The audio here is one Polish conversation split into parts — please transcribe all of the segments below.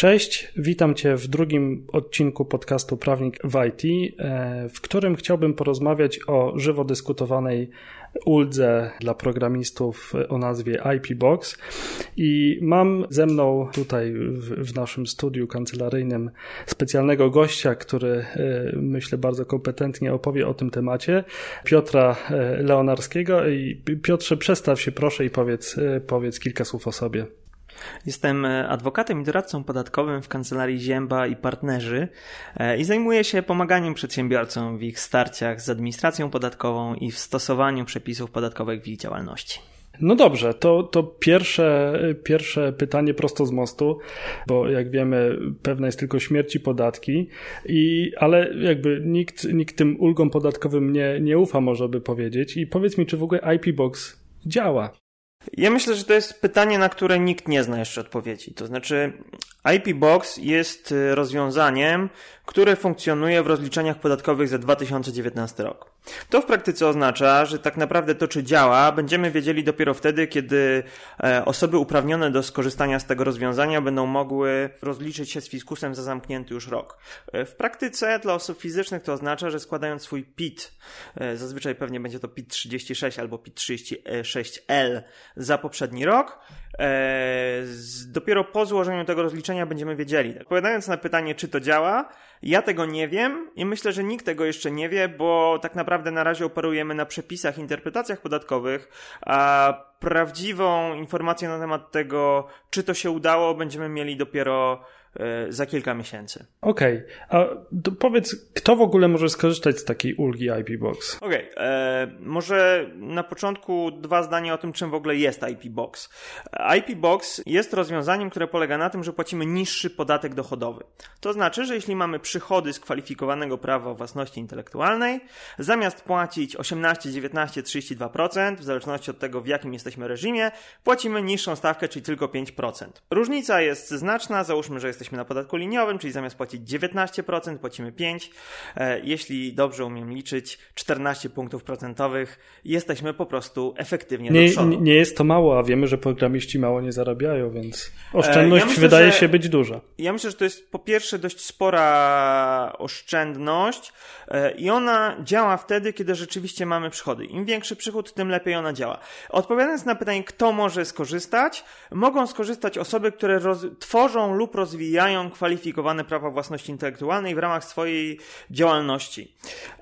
Cześć, witam Cię w drugim odcinku podcastu Prawnik w IT, e, w którym chciałbym porozmawiać o żywo dyskutowanej uldze dla programistów o nazwie IP Box. I mam ze mną tutaj w, w naszym studiu kancelaryjnym specjalnego gościa, który e, myślę bardzo kompetentnie opowie o tym temacie, Piotra e, Leonarskiego. I Piotrze, przestaw się proszę i powiedz, powiedz kilka słów o sobie. Jestem e, adwokatem i doradcą podatkowym w kancelarii Zięba i partnerzy e, i zajmuję się pomaganiem przedsiębiorcom w ich starciach z administracją podatkową i w stosowaniu przepisów podatkowych w ich działalności. No dobrze, to, to pierwsze, pierwsze pytanie prosto z mostu, bo jak wiemy, pewna jest tylko śmierć i podatki, i, ale jakby nikt, nikt tym ulgom podatkowym nie, nie ufa, może by powiedzieć. I powiedz mi, czy w ogóle IP Box działa? Ja myślę, że to jest pytanie, na które nikt nie zna jeszcze odpowiedzi. To znaczy, IP Box jest y, rozwiązaniem, które funkcjonuje w rozliczeniach podatkowych za 2019 rok. To w praktyce oznacza, że tak naprawdę to, czy działa, będziemy wiedzieli dopiero wtedy, kiedy e, osoby uprawnione do skorzystania z tego rozwiązania będą mogły rozliczyć się z fiskusem za zamknięty już rok. E, w praktyce dla osób fizycznych to oznacza, że składając swój PIT, e, zazwyczaj pewnie będzie to PIT 36 albo PIT 36L za poprzedni rok, dopiero po złożeniu tego rozliczenia będziemy wiedzieli. Odpowiadając na pytanie, czy to działa, ja tego nie wiem i myślę, że nikt tego jeszcze nie wie, bo tak naprawdę na razie operujemy na przepisach, interpretacjach podatkowych, a prawdziwą informację na temat tego, czy to się udało, będziemy mieli dopiero za kilka miesięcy. Okej, okay. a powiedz, kto w ogóle może skorzystać z takiej ulgi IP Box? Okej, okay. E, może na początku dwa zdania o tym, czym w ogóle jest IP Box. IP Box jest rozwiązaniem, które polega na tym, że płacimy niższy podatek dochodowy. To znaczy, że jeśli mamy przychody z kwalifikowanego prawa własności intelektualnej, zamiast płacić 18, 19, 32%, w zależności od tego, w jakim jesteśmy reżimie, płacimy niższą stawkę, czyli tylko 5%. Różnica jest znaczna, załóżmy, że jest jesteśmy na podatku liniowym, czyli zamiast płacić 19%, płacimy 5%. E, jeśli dobrze umiem liczyć, 14 punktów procentowych, jesteśmy po prostu efektywnie nie, do przodu. Nie jest to mało, a wiemy, że programiści mało nie zarabiają, więc oszczędność ja myślę, wydaje że, się być duża. Ja myślę, że to jest po pierwsze dość spora oszczędność e, i ona działa wtedy, kiedy rzeczywiście mamy przychody. Im większy przychód, tym lepiej ona działa. Odpowiadając na pytanie, kto może skorzystać, mogą skorzystać osoby, które tworzą lub rozwijają rozwijają kwalifikowane prawa własności intelektualnej w ramach swojej działalności.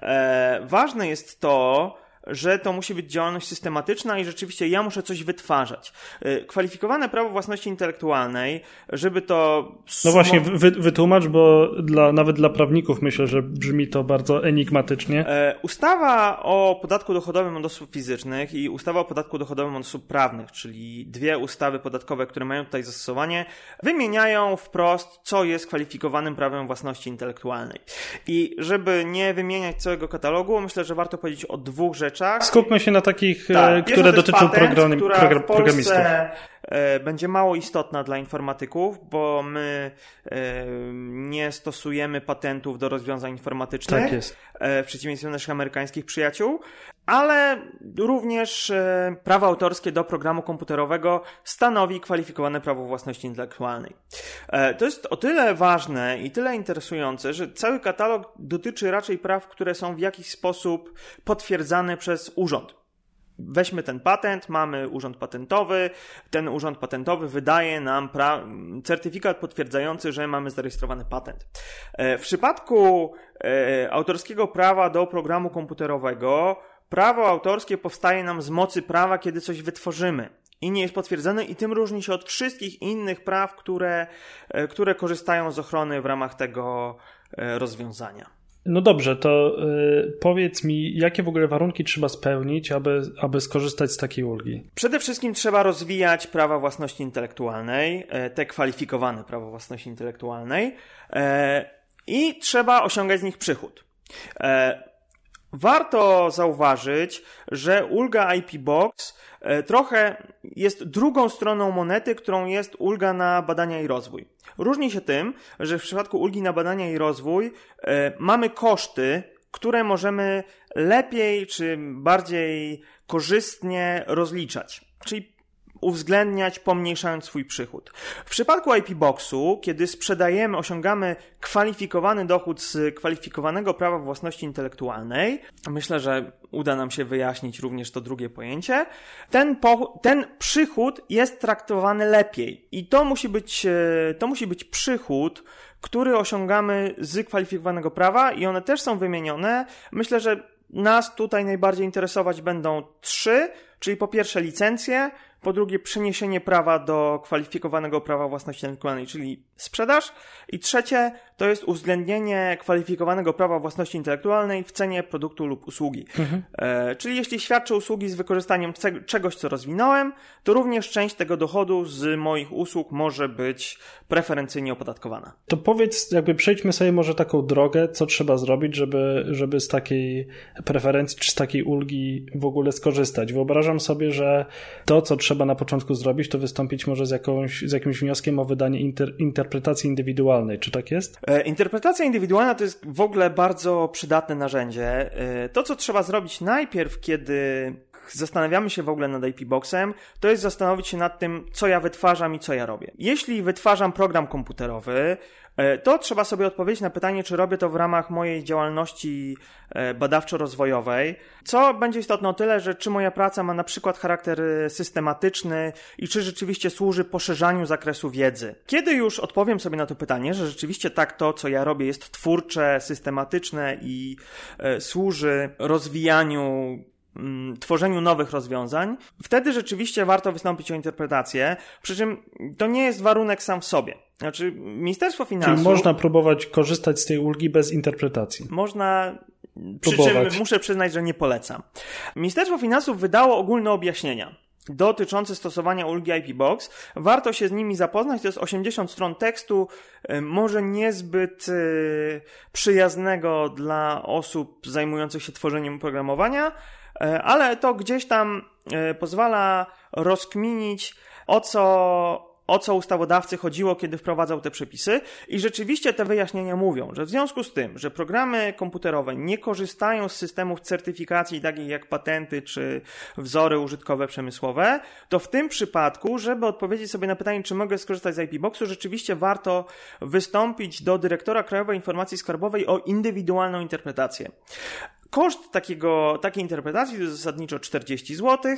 E, ważne jest to, że to musi być działalność systematyczna i rzeczywiście ja muszę coś wytwarzać. Y, kwalifikowane prawo własności intelektualnej, żeby to. No właśnie, wy, wytłumacz, bo dla, nawet dla prawników myślę, że brzmi to bardzo enigmatycznie. E, ustawa o podatku dochodowym od osób fizycznych i ustawa o podatku dochodowym od osób prawnych, czyli dwie ustawy podatkowe, które mają tutaj zastosowanie, wymieniają wprost, co jest kwalifikowanym prawem własności intelektualnej. I żeby nie wymieniać całego katalogu, myślę, że warto powiedzieć o dwóch rzeczach rzeczach. Skupmy się na takich, e, tak, które dotyczą program, program, programistów będzie mało istotna dla informatyków, bo my e, nie stosujemy patentów do rozwiązań informatycznych. Tak jest. W przeciwieństwie do naszych amerykańskich przyjaciół, ale również prawo autorskie do programu komputerowego stanowi kwalifikowane prawo własności intelektualnej. To jest o tyle ważne i tyle interesujące, że cały katalog dotyczy raczej praw, które są w jakiś sposób potwierdzane przez urząd. Weźmy ten patent, mamy urząd patentowy, ten urząd patentowy wydaje nam certyfikat potwierdzający, że mamy zarejestrowany patent. E, w przypadku e, autorskiego prawa do programu komputerowego, prawo autorskie powstaje nam z mocy prawa, kiedy coś wytworzymy i nie jest potwierdzone i tym różni się od wszystkich innych praw, które, e, które korzystają z ochrony w ramach tego rozwiązania. No dobrze, to y, powiedz mi, jakie w ogóle warunki trzeba spełnić, aby, aby skorzystać z takiej ulgi? Przede wszystkim trzeba rozwijać prawa własności intelektualnej, e, te kwalifikowane prawa własności intelektualnej e, i trzeba osiągać z nich przychód. E, warto zauważyć, że ulga IP Box trochę jest drugą stroną monety, którą jest ulga na badania i rozwój. Różni się tym, że w przypadku ulgi na badania i rozwój e, mamy koszty, które możemy lepiej czy bardziej korzystnie rozliczać. Czyli uwzględniać, pomniejszając swój przychód. W przypadku IP Boxu, kiedy sprzedajemy, osiągamy kwalifikowany dochód z kwalifikowanego prawa własności intelektualnej, myślę, że uda nam się wyjaśnić również to drugie pojęcie, ten, po, ten przychód jest traktowany lepiej. I to musi być, e, to musi być przychód, który osiągamy z kwalifikowanego prawa i one też są wymienione. Myślę, że nas tutaj najbardziej interesować będą trzy, czyli po pierwsze licencje, po drugie przeniesienie prawa do kwalifikowanego prawa własności intelektualnej, czyli sprzedaż i trzecie to jest uwzględnienie kwalifikowanego prawa własności intelektualnej w cenie produktu lub usługi. Mhm. E, czyli jeśli świadczę usługi z wykorzystaniem czegoś, co rozwinąłem, to również część tego dochodu z moich usług może być preferencyjnie opodatkowana. To powiedz, jakby przejdźmy sobie może taką drogę, co trzeba zrobić, żeby, żeby z takiej preferencji czy z takiej ulgi w ogóle skorzystać. Wyobrażam sobie, że to, co trzeba na początku zrobić, to wystąpić może z, jakąś, z jakimś wnioskiem o wydanie inter, interpretacji indywidualnej. Czy tak jest? E, interpretacja indywidualna to jest w ogóle bardzo przydatne narzędzie. E, to, co trzeba zrobić najpierw, kiedy zastanawiamy się w ogóle nad IP Boxem, to jest zastanowić się nad tym, co ja wytwarzam i co ja robię. Jeśli wytwarzam program komputerowy, e, to trzeba sobie odpowiedzieć na pytanie, czy robię to w ramach mojej działalności e, badawczo-rozwojowej, co będzie istotne o tyle, że czy moja praca ma na przykład charakter e, systematyczny i czy rzeczywiście służy poszerzaniu zakresu wiedzy. Kiedy już odpowiem sobie na to pytanie, że rzeczywiście tak to, co ja robię jest twórcze, systematyczne i służy rozwijaniu tworzeniu nowych rozwiązań, wtedy rzeczywiście warto wystąpić o interpretację, przy czym to nie jest warunek sam w sobie. Znaczy, Ministerstwo Finansów... Czyli można próbować korzystać z tej ulgi bez interpretacji. Można przy czym muszę przyznać, że nie polecam. Ministerstwo Finansów wydało ogólne objaśnienia dotyczące stosowania ulgi IP Box. Warto się z nimi zapoznać. To jest 80 stron tekstu, y, może niezbyt y, przyjaznego dla osób zajmujących się tworzeniem oprogramowania, ale to gdzieś tam e, pozwala rozkminić, o co, o co ustawodawcy chodziło, kiedy wprowadzał te przepisy. I rzeczywiście te wyjaśnienia mówią, że w związku z tym, że programy komputerowe nie korzystają z systemów certyfikacji takich jak patenty czy wzory użytkowe przemysłowe, to w tym przypadku, żeby odpowiedzieć sobie na pytanie, czy mogę skorzystać z IP Boxu, rzeczywiście warto wystąpić do dyrektora Krajowej Informacji Skarbowej o indywidualną interpretację. Koszt takiego, takiej interpretacji to jest zasadniczo 40 zł,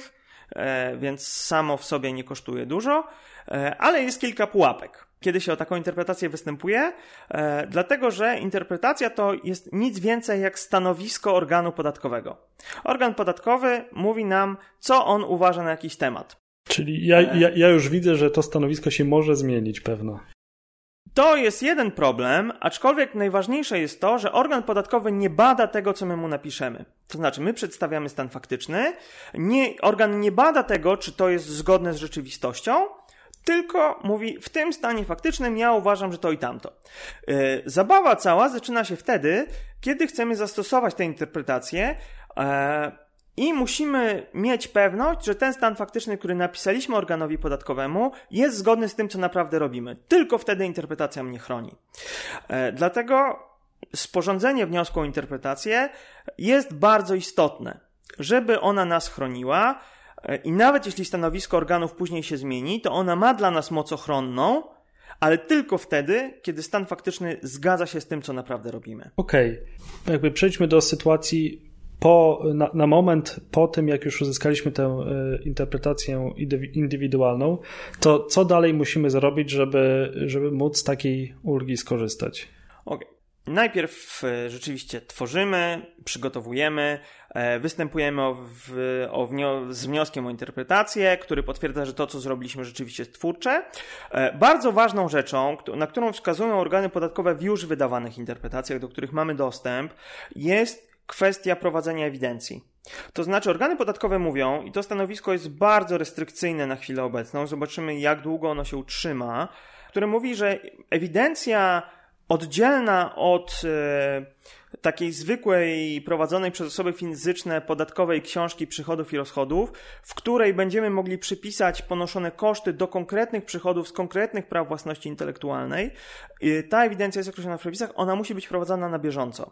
e, więc samo w sobie nie kosztuje dużo, e, ale jest kilka pułapek. Kiedy się o taką interpretację występuje, e, dlatego że interpretacja to jest nic więcej jak stanowisko organu podatkowego. Organ podatkowy mówi nam, co on uważa na jakiś temat. Czyli ja, ja, ja już widzę, że to stanowisko się może zmienić pewno. To jest jeden problem, aczkolwiek najważniejsze jest to, że organ podatkowy nie bada tego, co my mu napiszemy. To znaczy, my przedstawiamy stan faktyczny, nie, organ nie bada tego, czy to jest zgodne z rzeczywistością, tylko mówi, w tym stanie faktycznym ja uważam, że to i tamto. Yy, zabawa cała zaczyna się wtedy, kiedy chcemy zastosować tę interpretację. Yy, i musimy mieć pewność, że ten stan faktyczny, który napisaliśmy organowi podatkowemu, jest zgodny z tym, co naprawdę robimy. Tylko wtedy interpretacja mnie chroni. E, dlatego sporządzenie wniosku o interpretację jest bardzo istotne, żeby ona nas chroniła. E, I nawet jeśli stanowisko organów później się zmieni, to ona ma dla nas moc ochronną, ale tylko wtedy, kiedy stan faktyczny zgadza się z tym, co naprawdę robimy. Okej, okay. jakby przejdźmy do sytuacji po, na, na, moment po tym, jak już uzyskaliśmy tę y, interpretację indywidualną, to co dalej musimy zrobić, żeby, żeby móc takiej ulgi skorzystać? Okej. Okay. Najpierw e, rzeczywiście tworzymy, przygotowujemy, e, występujemy o, w, o wnio z wnioskiem o interpretację, który potwierdza, że to, co zrobiliśmy, rzeczywiście jest twórcze. Bardzo ważną rzeczą, na którą wskazują organy podatkowe w już wydawanych interpretacjach, do których mamy dostęp, jest kwestia prowadzenia ewidencji. To znaczy, organy podatkowe mówią, i to stanowisko jest bardzo restrykcyjne na chwilę obecną, zobaczymy jak długo ono się utrzyma, które mówi, że ewidencja oddzielna od e, takiej zwykłej prowadzonej przez osoby fizyczne podatkowej książki przychodów i rozchodów, w której będziemy mogli przypisać ponoszone koszty do konkretnych przychodów z konkretnych praw własności intelektualnej. Ta ewidencja jest określona w przepisach, ona musi być prowadzona na bieżąco.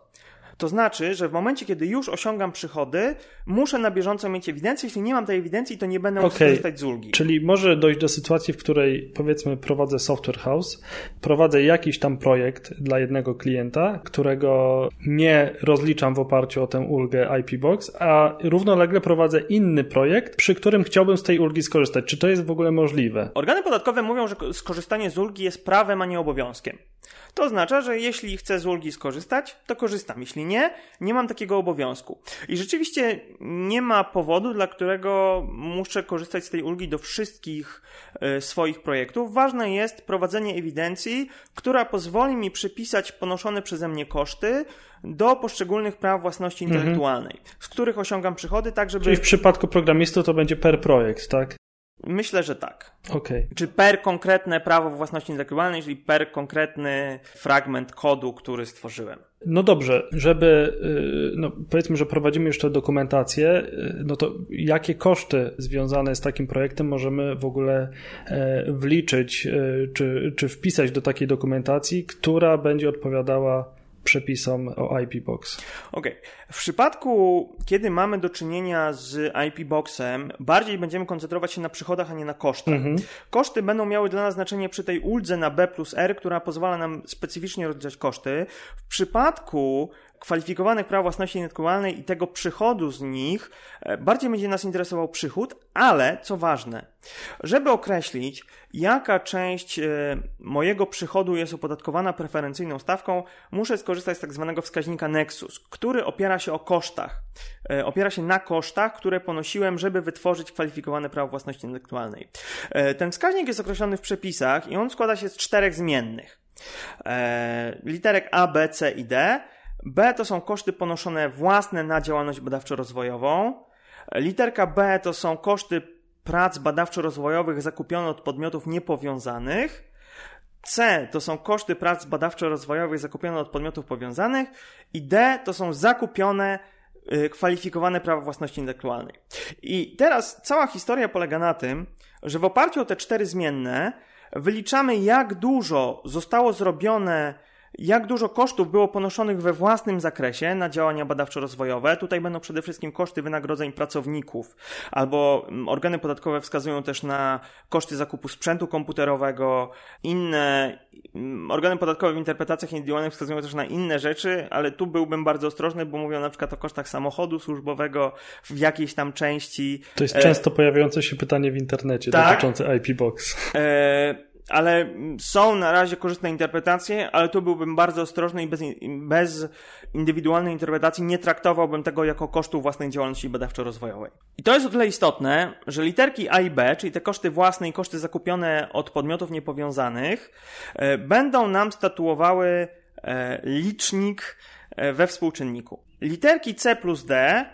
To znaczy, że w momencie, kiedy już osiągam przychody, muszę na bieżąco mieć ewidencję. Jeśli nie mam tej ewidencji, to nie będę mógł okay. skorzystać z ulgi. Czyli może dojść do sytuacji, w której powiedzmy prowadzę software house, prowadzę jakiś tam projekt dla jednego klienta, którego nie rozliczam w oparciu o tę ulgę IP Box, a równolegle prowadzę inny projekt, przy którym chciałbym z tej ulgi skorzystać. Czy to jest w ogóle możliwe? Organy podatkowe mówią, że skorzystanie z ulgi jest prawem, a nie obowiązkiem. To oznacza, że jeśli chcę z ulgi skorzystać, to korzystam. Jeśli nie, nie mam takiego obowiązku. I rzeczywiście nie ma powodu, dla którego muszę korzystać z tej ulgi do wszystkich y, swoich projektów. Ważne jest prowadzenie ewidencji, która pozwoli mi przypisać ponoszone przeze mnie koszty do poszczególnych praw własności mhm. intelektualnej, mhm. z których osiągam przychody, tak żeby. Czyli w przypadku programistów to będzie per projekt, tak? Myślę, że tak. Okay. Czy per konkretne prawo własności intelektualnej, czyli per konkretny fragment kodu, który stworzyłem. No dobrze, żeby, y, no powiedzmy, że prowadzimy już tę dokumentację, y, no to jakie koszty związane z takim projektem możemy w ogóle e, wliczyć, y, czy, czy wpisać do takiej dokumentacji, która będzie odpowiadała przepisom o IP Box. Okej. Okay. W przypadku, kiedy mamy do czynienia z IP Boxem, bardziej będziemy koncentrować się na przychodach, a nie na kosztach. Mhm. Koszty będą miały dla nas znaczenie przy tej uldze na B plus R, która pozwala nam specyficznie rozliczać koszty. W przypadku kwalifikowanych praw własności intelektualnej i tego przychodu z nich, e, bardziej będzie nas interesował przychód, ale co ważne, żeby określić, jaka część e, mojego przychodu jest opodatkowana preferencyjną stawką, muszę skorzystać z tak zwanego wskaźnika Nexus, który opiera się o kosztach. E, opiera się na kosztach, które ponosiłem, żeby wytworzyć kwalifikowane prawo własności intelektualnej. Ten wskaźnik jest określony w przepisach i on składa się z czterech zmiennych. Literek A, B, C i D B to są koszty ponoszone własne na działalność badawczo-rozwojową. Literka B to są koszty prac badawczo-rozwojowych zakupione od podmiotów niepowiązanych. C to są koszty prac badawczo-rozwojowych zakupione od podmiotów powiązanych. I D to są zakupione y, kwalifikowane prawa własności intelektualnej. I teraz cała historia polega na tym, że w oparciu o te cztery zmienne wyliczamy, jak dużo zostało zrobione jak dużo kosztów było ponoszonych we własnym zakresie na działania badawczo-rozwojowe. Tutaj będą przede wszystkim koszty wynagrodzeń pracowników, albo mm, organy podatkowe wskazują też na koszty zakupu sprzętu komputerowego, inne mm, organy podatkowe w interpretacjach indywidualnych wskazują też na inne rzeczy, ale tu byłbym bardzo ostrożny, bo mówią na przykład o kosztach samochodu służbowego w jakiejś tam części. To jest e... często pojawiające się pytanie w internecie tak? dotyczące IP Box. E ale są na razie korzystne interpretacje, ale tu byłbym bardzo ostrożny i bez, bez indywidualnej interpretacji nie traktowałbym tego jako kosztów własnej działalności badawczo-rozwojowej. I to jest o tyle istotne, że literki A i B, czyli te koszty własne i koszty zakupione od podmiotów niepowiązanych, e, będą nam statuowały e, licznik e, we współczynniku. Literki C plus D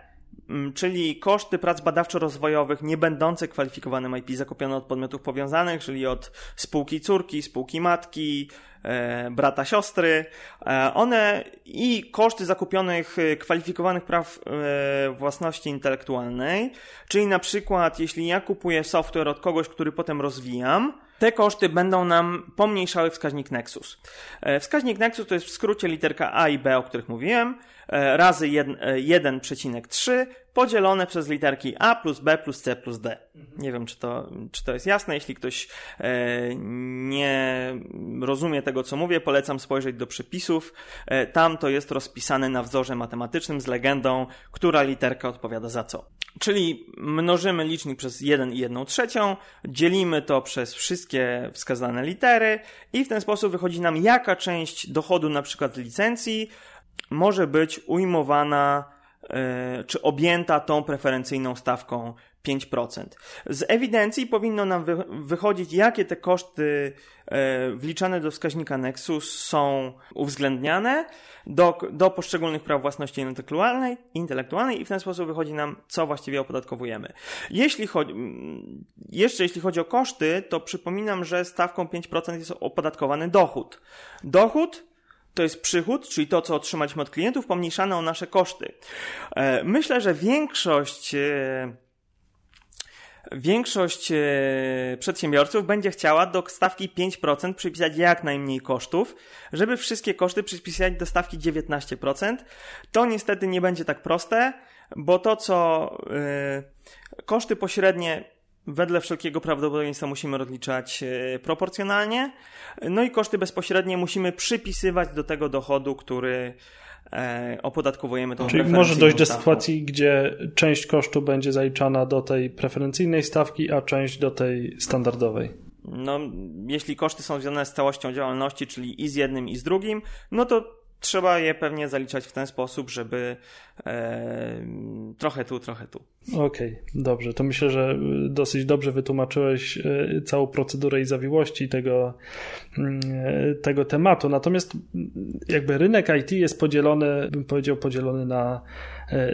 czyli koszty prac badawczo-rozwojowych nie będące kwalifikowanym IP zakupione od podmiotów powiązanych, czyli od spółki córki, spółki matki, e, brata, siostry. E, one i koszty zakupionych e, kwalifikowanych praw e, własności intelektualnej, czyli na przykład jeśli ja kupuję software od kogoś, który potem rozwijam, te koszty będą nam pomniejszały wskaźnik Nexus. E, wskaźnik Nexus to jest w skrócie literka A i B, o których mówiłem, razy 1,3 e, podzielone przez literki A plus B plus C plus D. Nie wiem, czy to, czy to jest jasne. Jeśli ktoś nie rozumie tego, co mówię, polecam spojrzeć do przepisów. Tam to jest rozpisane na wzorze matematycznym z legendą, która literka odpowiada za co. Czyli mnożymy licznik przez 1 i 1 trzecią, dzielimy to przez wszystkie wskazane litery i w ten sposób wychodzi nam jaka część dochodu na przykład licencji może być ujmowana yy, czy objęta tą preferencyjną stawką 5%. Z ewidencji powinno nam wy wychodzić, jakie te koszty e, wliczane do wskaźnika Nexus są uwzględniane do, do poszczególnych praw własności intelektualnej, intelektualnej i w ten sposób wychodzi nam, co właściwie opodatkowujemy. Jeśli chodzi, jeszcze jeśli chodzi o koszty, to przypominam, że stawką 5% jest opodatkowany dochód. Dochód to jest przychód, czyli to, co otrzymaliśmy od klientów, pomniejszane o nasze koszty. E, myślę, że większość e, większość e, przedsiębiorców będzie chciała do stawki 5% przypisać jak najmniej kosztów, żeby wszystkie koszty przypisać do stawki 19%. To niestety nie będzie tak proste, bo to co koszty pośrednie wedle wszelkiego prawdopodobieństwa musimy rozliczać e, proporcjonalnie, no i koszty bezpośrednie musimy przypisywać do tego dochodu, który e, opodatkowujemy tą Czyli może dojść do sytuacji, gdzie część kosztu będzie zaliczana do tej preferencyjnej stawki, a część do tej standardowej. No, jeśli koszty są związane z całością działalności, czyli i z jednym, i z drugim, no to trzeba je pewnie zaliczać w ten sposób, żeby e, trochę tu, trochę tu. Okej, okay, dobrze. To myślę, że dosyć dobrze wytłumaczyłeś e, całą procedurę i zawiłości tego, e, tego tematu. Natomiast jakby rynek IT jest podzielony, bym powiedział, podzielony na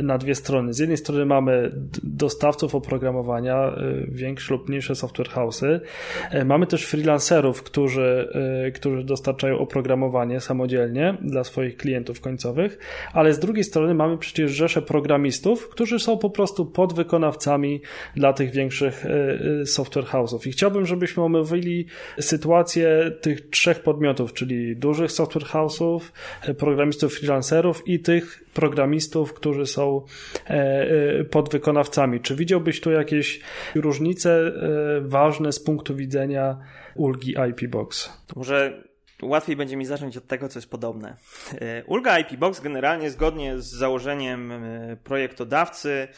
na dwie strony. Z jednej strony mamy dostawców oprogramowania, e, większe lub mniejsze software house'y. E, mamy też freelancerów, którzy, którzy dostarczają oprogramowanie samodzielnie dla swoich klientów końcowych, ale z drugiej strony mamy przecież rzesze programistów, którzy są po prostu podwykonawcami dla tych większych software house'ów. I chciałbym, żebyśmy omówili sytuację tych trzech podmiotów, czyli dużych software house'ów, programistów freelancerów i tych programistów, którzy są e, e, podwykonawcami. Czy widziałbyś tu jakieś różnice e, ważne z punktu widzenia ulgi IP Box? To może łatwiej będzie mi zacząć od tego, co jest podobne. Ulga IP Box generalnie zgodnie z założeniem projektodawcy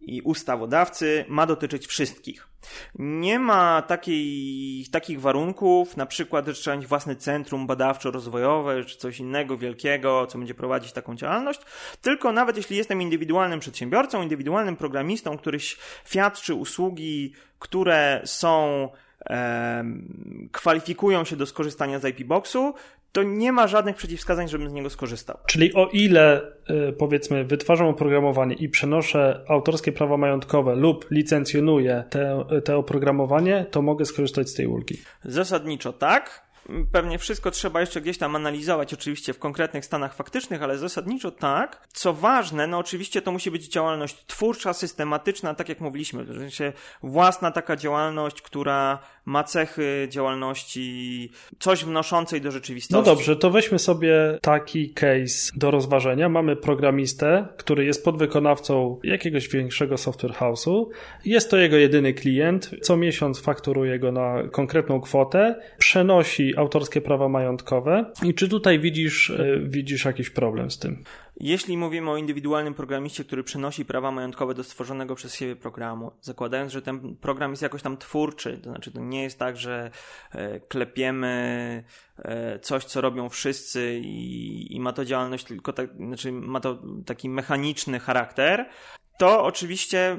i ustawodawcy ma dotyczyć wszystkich. Nie ma takiej, takich warunków, na przykład, że trzeba mieć własne centrum badawczo-rozwojowe, czy coś innego wielkiego, co będzie prowadzić taką działalność, tylko nawet jeśli jestem indywidualnym przedsiębiorcą, indywidualnym programistą, który świadczy usługi, które są kwalifikują się do skorzystania z IP Boxu, to nie ma żadnych przeciwwskazań, żebym z niego skorzystał. Czyli o ile y, powiedzmy wytwarzam oprogramowanie i przenoszę autorskie prawa majątkowe lub licencjonuję te, te oprogramowanie, to mogę skorzystać z tej ulgi. Zasadniczo tak pewnie wszystko trzeba jeszcze gdzieś tam analizować, oczywiście w konkretnych stanach faktycznych, ale zasadniczo tak. Co ważne, no oczywiście to musi być działalność twórcza, systematyczna, tak jak mówiliśmy, w sensie własna taka działalność, która ma cechy działalności coś wnoszącej do rzeczywistości. No dobrze, to weźmy sobie taki case do rozważenia. Mamy programistę, który jest podwykonawcą jakiegoś większego software house'u. Jest to jego jedyny klient. Co miesiąc fakturuje go na konkretną kwotę, przenosi autorskie prawa majątkowe. I czy tutaj widzisz, e, widzisz jakiś problem z tym? Jeśli mówimy o indywidualnym programiście, który przenosi prawa majątkowe do stworzonego przez siebie programu, zakładając, że ten program jest jakoś tam twórczy, to znaczy to nie jest tak, że e, klepiemy e, coś, co robią wszyscy i, i ma to działalność tylko tak, znaczy ma to taki mechaniczny charakter, to oczywiście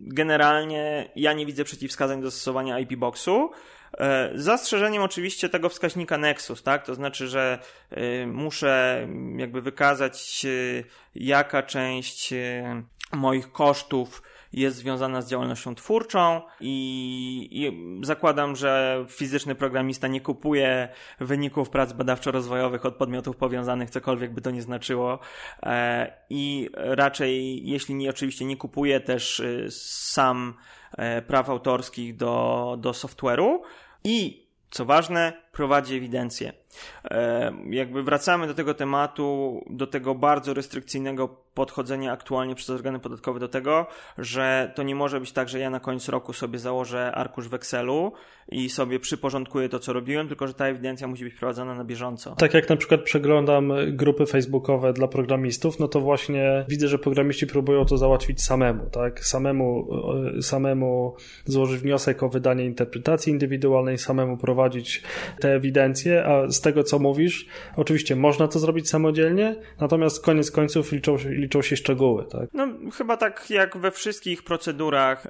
generalnie ja nie widzę przeciwwskazań do stosowania IP Boxu. E, z zastrzeżeniem oczywiście tego wskaźnika Nexus, tak? To znaczy, że e, muszę jakby wykazać, e, jaka część moich kosztów jest związana z działalnością twórczą i, i, zakładam, że fizyczny programista nie kupuje wyników prac badawczo-rozwojowych od podmiotów powiązanych, cokolwiek by to nie znaczyło i raczej, jeśli nie, oczywiście nie kupuje też sam praw autorskich do, do software'u, i co ważne, prowadzi ewidencję. E, jakby wracamy do tego tematu, do tego bardzo restrykcyjnego podchodzenia aktualnie przez organy podatkowe do tego, że to nie może być tak, że ja na końcu roku sobie założę arkusz w Excelu i sobie przyporządkuję to, co robiłem, tylko że ta ewidencja musi być prowadzona na bieżąco. Tak jak na przykład przeglądam grupy facebookowe dla programistów, no to właśnie widzę, że programiści próbują to załatwić samemu, tak? Samemu, samemu złożyć wniosek o wydanie interpretacji indywidualnej, samemu prowadzić te ewidencje, a z tego, co mówisz, oczywiście można to zrobić samodzielnie, natomiast koniec końców liczą, liczą się szczegóły, tak? No, chyba tak jak we wszystkich procedurach,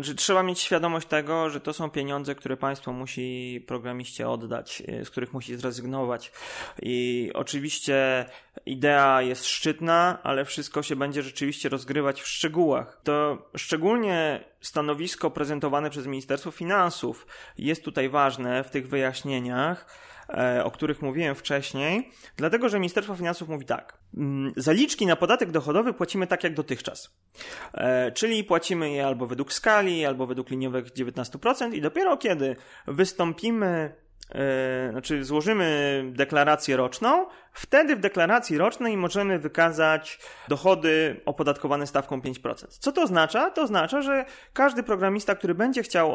że trzeba mieć świadomość tego, że to są pieniądze, które państwo musi programiście oddać, y, z których musi zrezygnować. I oczywiście idea jest szczytna, ale wszystko się będzie rzeczywiście rozgrywać w szczegółach. To szczególnie stanowisko prezentowane przez Ministerstwo Finansów jest tutaj ważne w tych wyjaśnieniach, e, o których mówiłem wcześniej, dlatego że Ministerstwo Finansów mówi tak. Mm, zaliczki na podatek dochodowy płacimy tak jak dotychczas. E, czyli płacimy je albo według skali, albo według liniowych 19% i dopiero kiedy wystąpimy Yy, znaczy złożymy deklarację roczną, wtedy w deklaracji rocznej możemy wykazać dochody opodatkowane stawką 5%. Co to oznacza? To oznacza, że każdy programista, który będzie chciał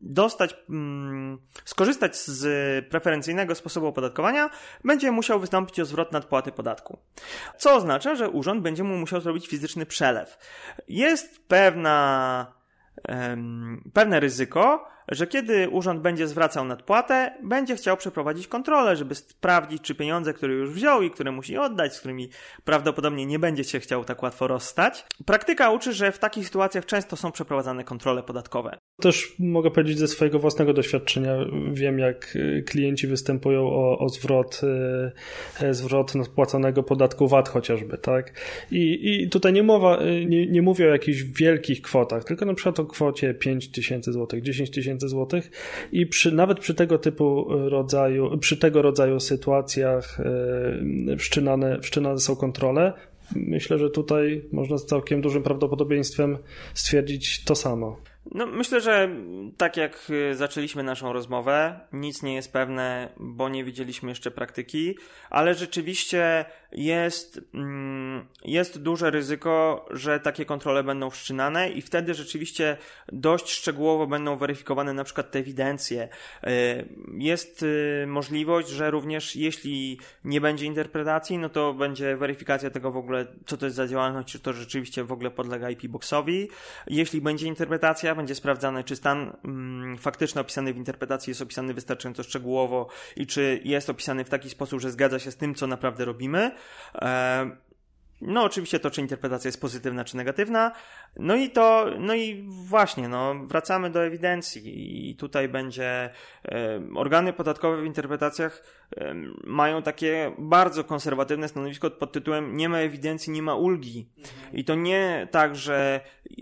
dostać, mm, skorzystać z preferencyjnego sposobu opodatkowania, będzie musiał wystąpić o zwrot nadpłaty podatku. Co oznacza, że urząd będzie mu musiał zrobić fizyczny przelew. Jest pewna pewne ryzyko, że kiedy urząd będzie zwracał nadpłatę, będzie chciał przeprowadzić kontrolę, żeby sprawdzić, czy pieniądze, które już wziął i które musi oddać, z którymi prawdopodobnie nie będzie się chciał tak łatwo rozstać. Praktyka uczy, że w takich sytuacjach często są przeprowadzane kontrole podatkowe. Też mogę powiedzieć ze swojego własnego doświadczenia. Wiem, jak y, klienci występują o, o zwrot, y, e, zwrot nadpłaconego podatku VAT chociażby, tak? I, i tutaj nie, mowa, y, nie, nie mówię o jakichś wielkich kwotach, tylko na przykład o kwocie 5 tysięcy złotych, 10 tysięcy złotych i przy, nawet przy tego typu rodzaju, przy tego rodzaju sytuacjach wszczynane, wszczynane są kontrole. Myślę, że tutaj można z całkiem dużym prawdopodobieństwem stwierdzić to samo. No, myślę, że tak jak y, zaczęliśmy naszą rozmowę, nic nie jest pewne, bo nie widzieliśmy jeszcze praktyki, ale rzeczywiście jest, mm, jest duże ryzyko, że takie kontrole będą wszczynane i wtedy rzeczywiście dość szczegółowo będą weryfikowane na przykład te ewidencje. Y, jest y, możliwość, że również jeśli nie będzie interpretacji, no to będzie weryfikacja tego w ogóle, co to jest za działalność, czy to rzeczywiście w ogóle podlega IP Boxowi. Jeśli będzie interpretacja, będzie sprawdzane, czy stan mm, faktyczny opisany w interpretacji jest opisany wystarczająco szczegółowo i czy jest opisany w taki sposób, że zgadza się z tym, co naprawdę robimy. E, no, oczywiście to, czy interpretacja jest pozytywna, czy negatywna. No i to, no i właśnie, no, wracamy do ewidencji i tutaj będzie, e, organy podatkowe w interpretacjach e, mają takie bardzo konserwatywne stanowisko pod tytułem nie ma ewidencji, nie ma ulgi. I to nie tak, że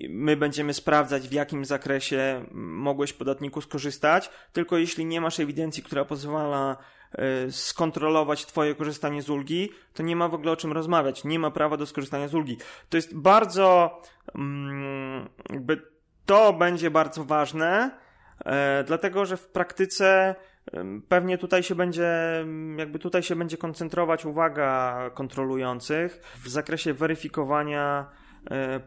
my będziemy sprawdzać, w jakim zakresie mogłeś podatniku skorzystać, tylko jeśli nie masz ewidencji, która pozwala skontrolować Twoje korzystanie z ulgi, to nie ma w ogóle o czym rozmawiać. Nie ma prawa do skorzystania z ulgi. To jest bardzo, mm, jakby to będzie bardzo ważne, e, dlatego że w praktyce pewnie tutaj się będzie, jakby tutaj się będzie koncentrować uwaga kontrolujących w zakresie weryfikowania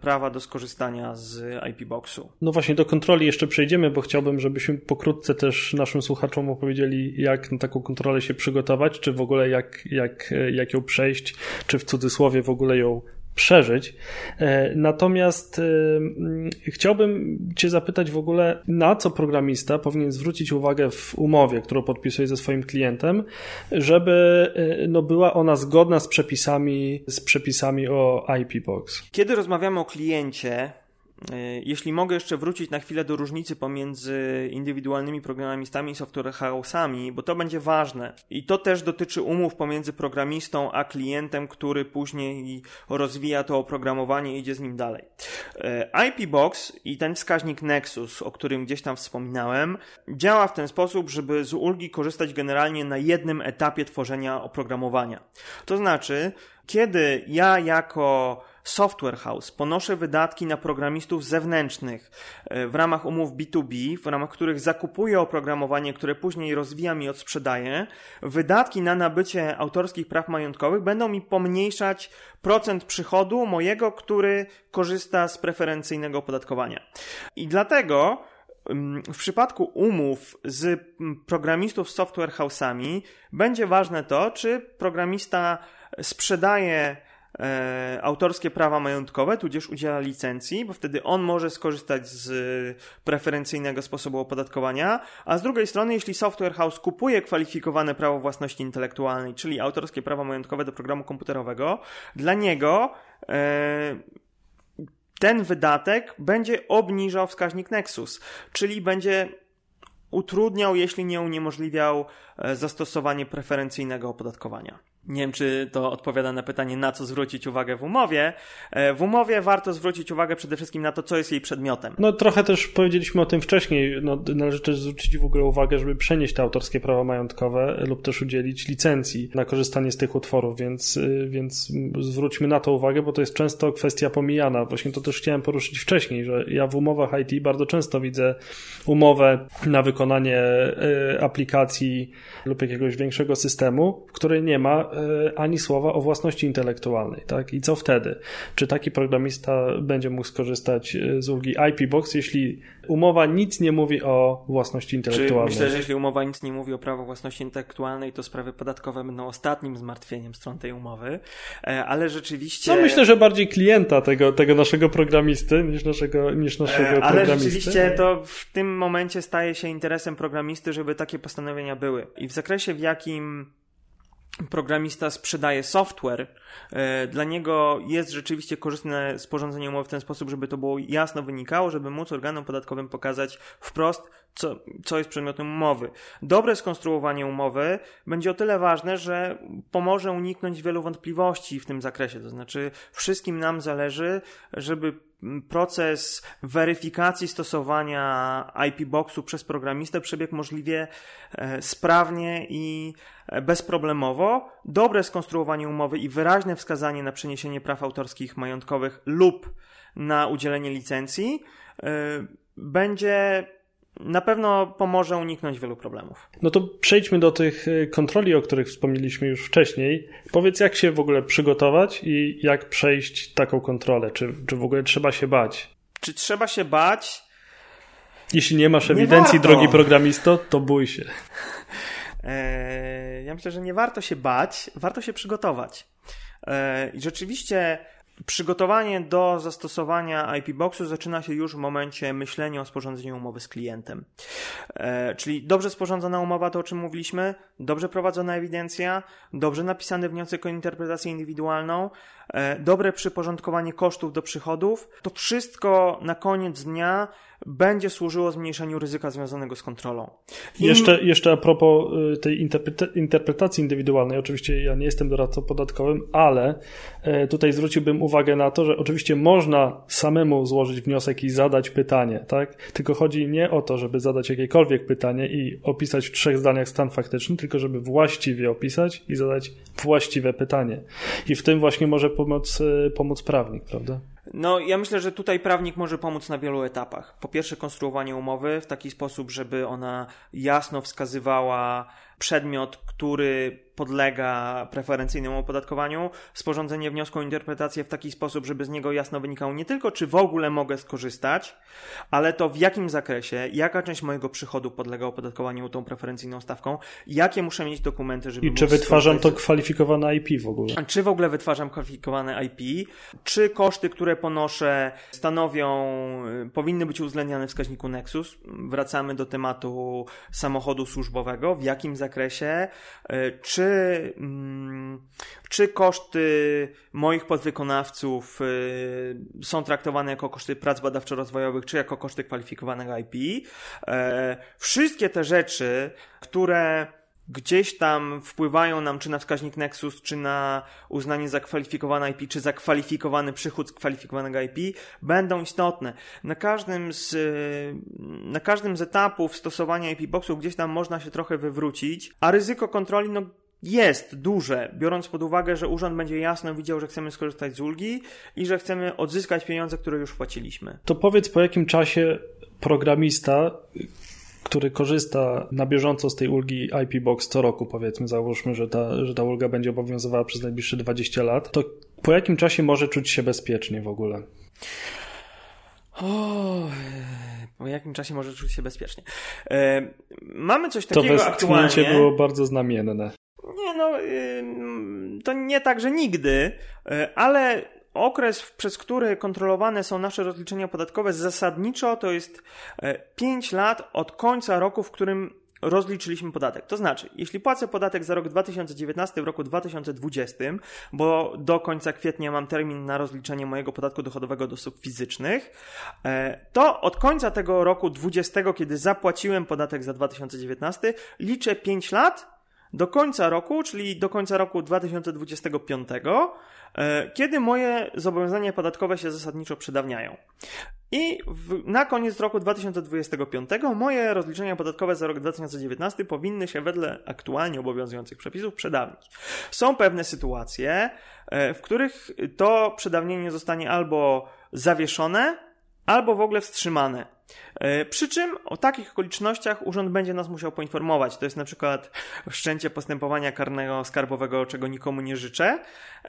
prawa do skorzystania z IP Boxu. No właśnie, do kontroli jeszcze przejdziemy, bo chciałbym, żebyśmy pokrótce też naszym słuchaczom opowiedzieli, jak na taką kontrolę się przygotować, czy w ogóle jak, jak, jak ją przejść, czy w cudzysłowie w ogóle ją przeżyć. E, natomiast e, chciałbym Cię zapytać w ogóle, na co programista powinien zwrócić uwagę w umowie, którą podpisuje ze swoim klientem, żeby e, no, była ona zgodna z przepisami, z przepisami o IP Box. Kiedy rozmawiamy o kliencie, jeśli mogę jeszcze wrócić na chwilę do różnicy pomiędzy indywidualnymi programistami i software house'ami, bo to będzie ważne. I to też dotyczy umów pomiędzy programistą a klientem, który później rozwija to oprogramowanie i idzie z nim dalej. E, IP Box i ten wskaźnik Nexus, o którym gdzieś tam wspominałem, działa w ten sposób, żeby z ulgi korzystać generalnie na jednym etapie tworzenia oprogramowania. To znaczy, kiedy ja jako software house ponoszę wydatki na programistów zewnętrznych e, w ramach umów B2B, w ramach których zakupuję oprogramowanie, które później rozwijam i odsprzedaję, wydatki na nabycie autorskich praw majątkowych będą mi pomniejszać procent przychodu mojego, który korzysta z preferencyjnego opodatkowania. I dlatego mm, w przypadku umów z mm, programistów software house'ami będzie ważne to, czy programista sprzedaje e, autorskie prawa majątkowe, tudzież udziela licencji, bo wtedy on może skorzystać z preferencyjnego sposobu opodatkowania, a z drugiej strony, jeśli software house kupuje kwalifikowane prawo własności intelektualnej, czyli autorskie prawa majątkowe do programu komputerowego, dla niego e, ten wydatek będzie obniżał wskaźnik Nexus, czyli będzie utrudniał, jeśli nie uniemożliwiał e, zastosowanie preferencyjnego opodatkowania. Nie wiem, czy to odpowiada na pytanie, na co zwrócić uwagę w umowie. E, w umowie warto zwrócić uwagę przede wszystkim na to, co jest jej przedmiotem. No trochę też powiedzieliśmy o tym wcześniej. No, należy też zwrócić w ogóle uwagę, żeby przenieść te autorskie prawa majątkowe lub też udzielić licencji na korzystanie z tych utworów, więc, y, więc zwróćmy na to uwagę, bo to jest często kwestia pomijana. Właśnie to też chciałem poruszyć wcześniej, że ja w umowach IT bardzo często widzę umowę na wykonanie y, aplikacji lub jakiegoś większego systemu, w której nie ma E, ani słowa o własności intelektualnej. Tak? I co wtedy? Czy taki programista będzie mógł skorzystać e, z ulgi IP Box, jeśli umowa nic nie mówi o własności intelektualnej? Czy myślę, że jeśli umowa nic nie mówi o prawo własności intelektualnej, to sprawy podatkowe będą ostatnim zmartwieniem stron tej umowy, e, ale rzeczywiście... No myślę, że bardziej klienta tego, tego naszego programisty niż naszego, niż naszego ale programisty. Ale rzeczywiście to w tym momencie staje się interesem programisty, żeby takie postanowienia były. I w zakresie, w jakim programista sprzedaje software, e, dla niego jest rzeczywiście korzystne sporządzenie umowy w ten sposób, żeby to było jasno wynikało, żeby móc organom podatkowym pokazać wprost, co, co jest przedmiotem umowy. Dobre skonstruowanie umowy będzie o tyle ważne, że pomoże uniknąć wielu wątpliwości w tym zakresie. To znaczy, wszystkim nam zależy, żeby proces weryfikacji stosowania IP Boxu przez programistę przebiegł możliwie e, sprawnie i e, bezproblemowo. Dobre skonstruowanie umowy i wyraźne wskazanie na przeniesienie praw autorskich majątkowych lub na udzielenie licencji e, będzie na pewno pomoże uniknąć wielu problemów. No to przejdźmy do tych y, kontroli, o których wspomnieliśmy już wcześniej. Powiedz, jak się w ogóle przygotować i jak przejść taką kontrolę? Czy, czy w ogóle trzeba się bać? Czy trzeba się bać? Jeśli nie masz ewidencji, nie drogi programisto, to bój się. Eee, ja myślę, że nie warto się bać, warto się przygotować. Eee, I rzeczywiście Przygotowanie do zastosowania IP Boxu zaczyna się już w momencie myślenia o sporządzeniu umowy z klientem. E, czyli dobrze sporządzona umowa, to o czym mówiliśmy, dobrze prowadzona ewidencja, dobrze napisany wniosek o interpretację indywidualną, e, dobre przyporządkowanie kosztów do przychodów. To wszystko na koniec dnia będzie służyło zmniejszeniu ryzyka związanego z kontrolą. Jeszcze, jeszcze a propos y, tej interpretacji indywidualnej, oczywiście ja nie jestem doradcą podatkowym, ale e, tutaj zwróciłbym uwagę na to, że oczywiście można samemu złożyć wniosek i zadać pytanie, tak? Tylko chodzi nie o to, żeby zadać jakiekolwiek pytanie i opisać w trzech zdaniach stan faktyczny, tylko żeby właściwie opisać i zadać właściwe pytanie. I w tym właśnie może pomóc, e, pomóc prawnik, prawda? No, ja myślę, że tutaj prawnik może pomóc na wielu etapach. Po pierwsze, konstruowanie umowy w taki sposób, żeby ona jasno wskazywała przedmiot, który podlega preferencyjnemu opodatkowaniu, sporządzenie wniosku o interpretację w taki sposób, żeby z niego jasno wynikało nie tylko, czy w ogóle mogę skorzystać, ale to w jakim zakresie, jaka część mojego przychodu podlega opodatkowaniu tą preferencyjną stawką, jakie muszę mieć dokumenty, żeby I czy wytwarzam to kwalifikowane IP w ogóle? Czy w ogóle wytwarzam kwalifikowane IP? Czy koszty, które ponoszę, stanowią, y, powinny być uwzględniane w wskaźniku Nexus? Wracamy do tematu samochodu służbowego. W jakim zakresie? Y, czy Mm, czy koszty moich podwykonawców y, są traktowane jako koszty prac badawczo-rozwojowych, czy jako koszty kwalifikowanego IP. E, wszystkie te rzeczy, które gdzieś tam wpływają nam czy na wskaźnik Nexus, czy na uznanie za kwalifikowane IP, czy za kwalifikowany przychód z kwalifikowanego IP, będą istotne. Na każdym z, y, na każdym z etapów stosowania IP Boxów gdzieś tam można się trochę wywrócić, a ryzyko kontroli, no jest duże, biorąc pod uwagę, że urząd będzie jasno widział, że chcemy skorzystać z ulgi i że chcemy odzyskać pieniądze, które już płaciliśmy. To powiedz, po jakim czasie programista, który korzysta na bieżąco z tej ulgi IP Box co roku, powiedzmy, załóżmy, że ta, że ta ulga będzie obowiązywała przez najbliższe 20 lat, to po jakim czasie może czuć się bezpiecznie w ogóle? O, po jakim czasie może czuć się bezpiecznie? E, mamy coś takiego to aktualnie. To było bardzo znamienne. Nie no, to nie tak, że nigdy, y, ale okres, przez który kontrolowane są nasze rozliczenia podatkowe zasadniczo to jest 5 y, lat od końca roku, w którym rozliczyliśmy podatek. To znaczy, jeśli płacę podatek za rok 2019 w roku 2020, bo do końca kwietnia mam termin na rozliczenie mojego podatku dochodowego do osób fizycznych, y, to od końca tego roku 20, kiedy zapłaciłem podatek za 2019, liczę 5 lat do końca roku, czyli do końca roku 2025, e, kiedy moje zobowiązania podatkowe się zasadniczo przedawniają. I w, na koniec roku 2025 moje rozliczenia podatkowe za rok 2019 powinny się wedle aktualnie obowiązujących przepisów przedawnić. Są pewne sytuacje, e, w których to przedawnienie zostanie albo zawieszone, albo w ogóle wstrzymane. E, przy czym o takich okolicznościach urząd będzie nas musiał poinformować. To jest na przykład wszczęcie postępowania karnego skarbowego, czego nikomu nie życzę.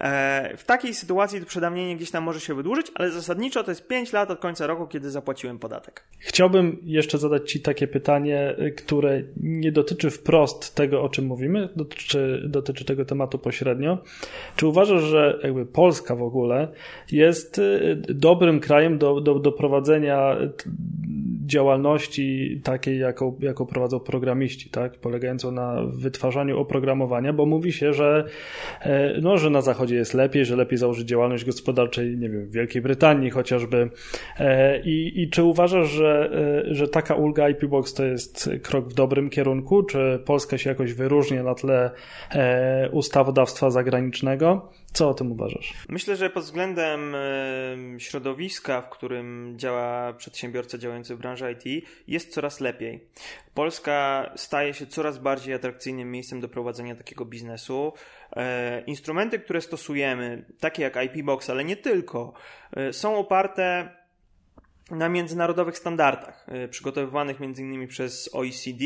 E, w takiej sytuacji to przedawnienie gdzieś tam może się wydłużyć, ale zasadniczo to jest 5 lat od końca roku, kiedy zapłaciłem podatek. Chciałbym jeszcze zadać Ci takie pytanie, które nie dotyczy wprost tego, o czym mówimy, dotyczy, dotyczy tego tematu pośrednio. Czy uważasz, że jakby Polska w ogóle jest dobrym krajem do, do, do prowadzenia działalności takiej, jaką, jaką prowadzą programiści, tak? polegającą na wytwarzaniu oprogramowania, bo mówi się, że, e, no, że na Zachodzie jest lepiej, że lepiej założyć działalność gospodarczą, nie wiem, w Wielkiej Brytanii chociażby. E, I, i czy uważasz, że, e, że taka ulga IP Box to jest krok w dobrym kierunku? Czy Polska się jakoś wyróżnia na tle ustawodawstwa zagranicznego? Co o tym uważasz? Myślę, że pod względem środowiska, w którym działa przedsiębiorca działający w branży IT, jest coraz lepiej. Polska staje się coraz bardziej atrakcyjnym miejscem do prowadzenia takiego biznesu. E, instrumenty, które stosujemy, takie jak IP Box, ale nie tylko, e, są oparte na międzynarodowych standardach, e, przygotowywanych m.in. przez OECD.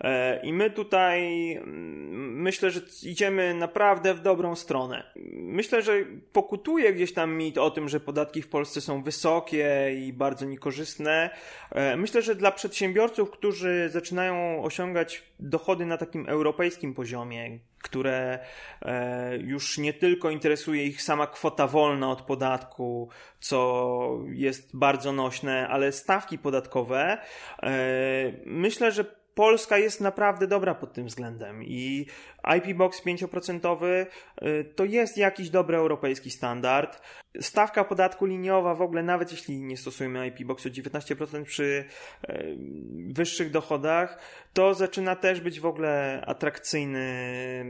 E, I my tutaj mm, myślę, że idziemy naprawdę w dobrą stronę. Myślę, że pokutuje gdzieś tam mit o tym, że podatki w Polsce są wysokie i bardzo niekorzystne. E, myślę, że dla przedsiębiorców, którzy zaczynają osiągać dochody na takim europejskim poziomie, które e, już nie tylko interesuje ich sama kwota wolna od podatku, co jest bardzo nośne, ale stawki podatkowe. E, myślę, że Polska jest naprawdę dobra pod tym względem i IP Box 5% y, to jest jakiś dobry europejski standard. Stawka podatku liniowa w ogóle, nawet jeśli nie stosujemy IP Boxu 19% przy y, wyższych dochodach, to zaczyna też być w ogóle atrakcyjny,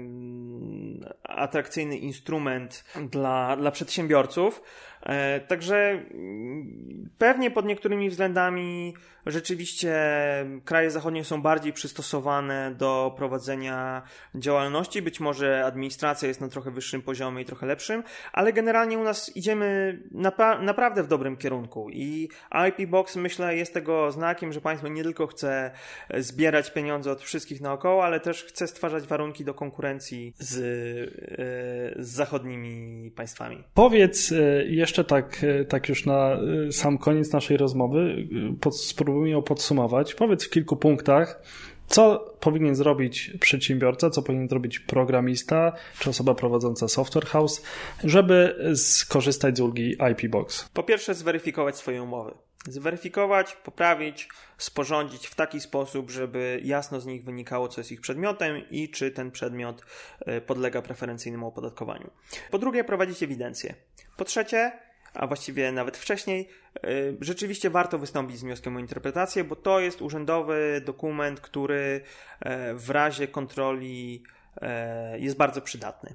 atrakcyjny instrument dla, dla przedsiębiorców. E, także mm, pewnie pod niektórymi względami rzeczywiście kraje zachodnie są bardziej przystosowane do prowadzenia działalności. Być może administracja jest na trochę wyższym poziomie i trochę lepszym, ale generalnie u nas idziemy napa naprawdę w dobrym kierunku i IP Box myślę jest tego znakiem, że państwo nie tylko chce zbierać pieniądze od wszystkich naokoło, ale też chce stwarzać warunki do konkurencji z, e, z zachodnimi państwami. Powiedz e, jeszcze tak, e, tak już na sam koniec naszej rozmowy, spróbujmy ją podsumować. Powiedz w kilku punktach, co powinien zrobić przedsiębiorca, co powinien zrobić programista czy osoba prowadząca software house, żeby skorzystać z ulgi IP Box? Po pierwsze, zweryfikować swoje umowy. Zweryfikować, poprawić, sporządzić w taki sposób, żeby jasno z nich wynikało, co jest ich przedmiotem i czy ten przedmiot e, podlega preferencyjnemu opodatkowaniu. Po drugie, prowadzić ewidencję. Po trzecie, a właściwie nawet wcześniej, y, rzeczywiście warto wystąpić z wnioskiem o interpretację, bo to jest urzędowy dokument, który e, w razie kontroli e, jest bardzo przydatny.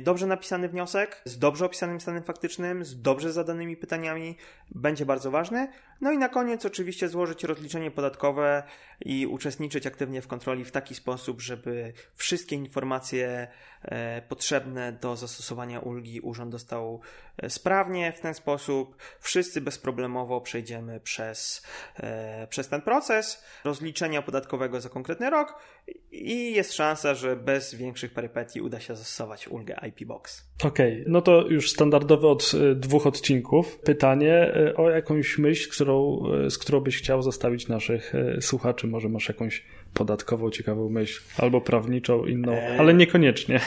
Dobrze napisany wniosek, z dobrze opisanym stanem faktycznym, z dobrze zadanymi pytaniami będzie bardzo ważny. No i na koniec oczywiście złożyć rozliczenie podatkowe i uczestniczyć aktywnie w kontroli w taki sposób, żeby wszystkie informacje potrzebne do zastosowania ulgi urząd dostał e, sprawnie. W ten sposób wszyscy bezproblemowo przejdziemy przez, e, przez ten proces rozliczenia podatkowego za konkretny rok i jest szansa, że bez większych perypetii uda się zastosować ulgę IP Box. Okej, okay, no to już standardowe od dwóch odcinków. Pytanie o jakąś myśl, którą, z którą byś chciał zostawić naszych słuchaczy może masz jakąś podatkową ciekawą myśl, albo prawniczą inną, e... ale niekoniecznie.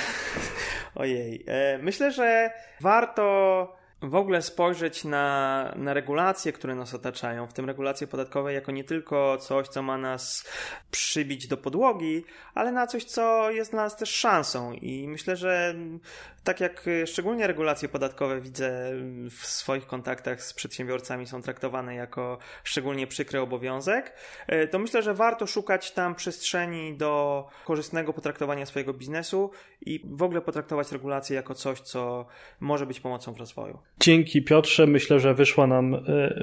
Ojej. E, myślę, że warto w ogóle spojrzeć na, na regulacje, które nas otaczają, w tym regulacje podatkowe, jako nie tylko coś, co ma nas przybić do podłogi, ale na coś, co jest dla nas też szansą. I myślę, że tak jak szczególnie regulacje podatkowe widzę w swoich kontaktach z przedsiębiorcami są traktowane jako szczególnie przykry obowiązek, e, to myślę, że warto szukać tam przestrzeni do korzystnego potraktowania swojego biznesu i w ogóle potraktować regulacje jako coś, co może być pomocą w rozwoju. Dzięki Piotrze, myślę, że wyszła nam e,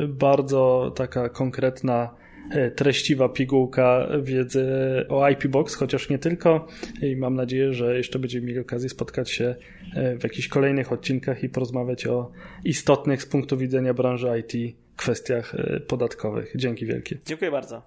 bardzo taka konkretna e, treściwa pigułka wiedzy o IP Box, chociaż nie tylko. I mam nadzieję, że jeszcze będziemy mieli okazję spotkać się e, w jakichś kolejnych odcinkach i porozmawiać o istotnych z punktu widzenia branży IT kwestiach podatkowych. Dzięki wielkie. Dziękuję bardzo.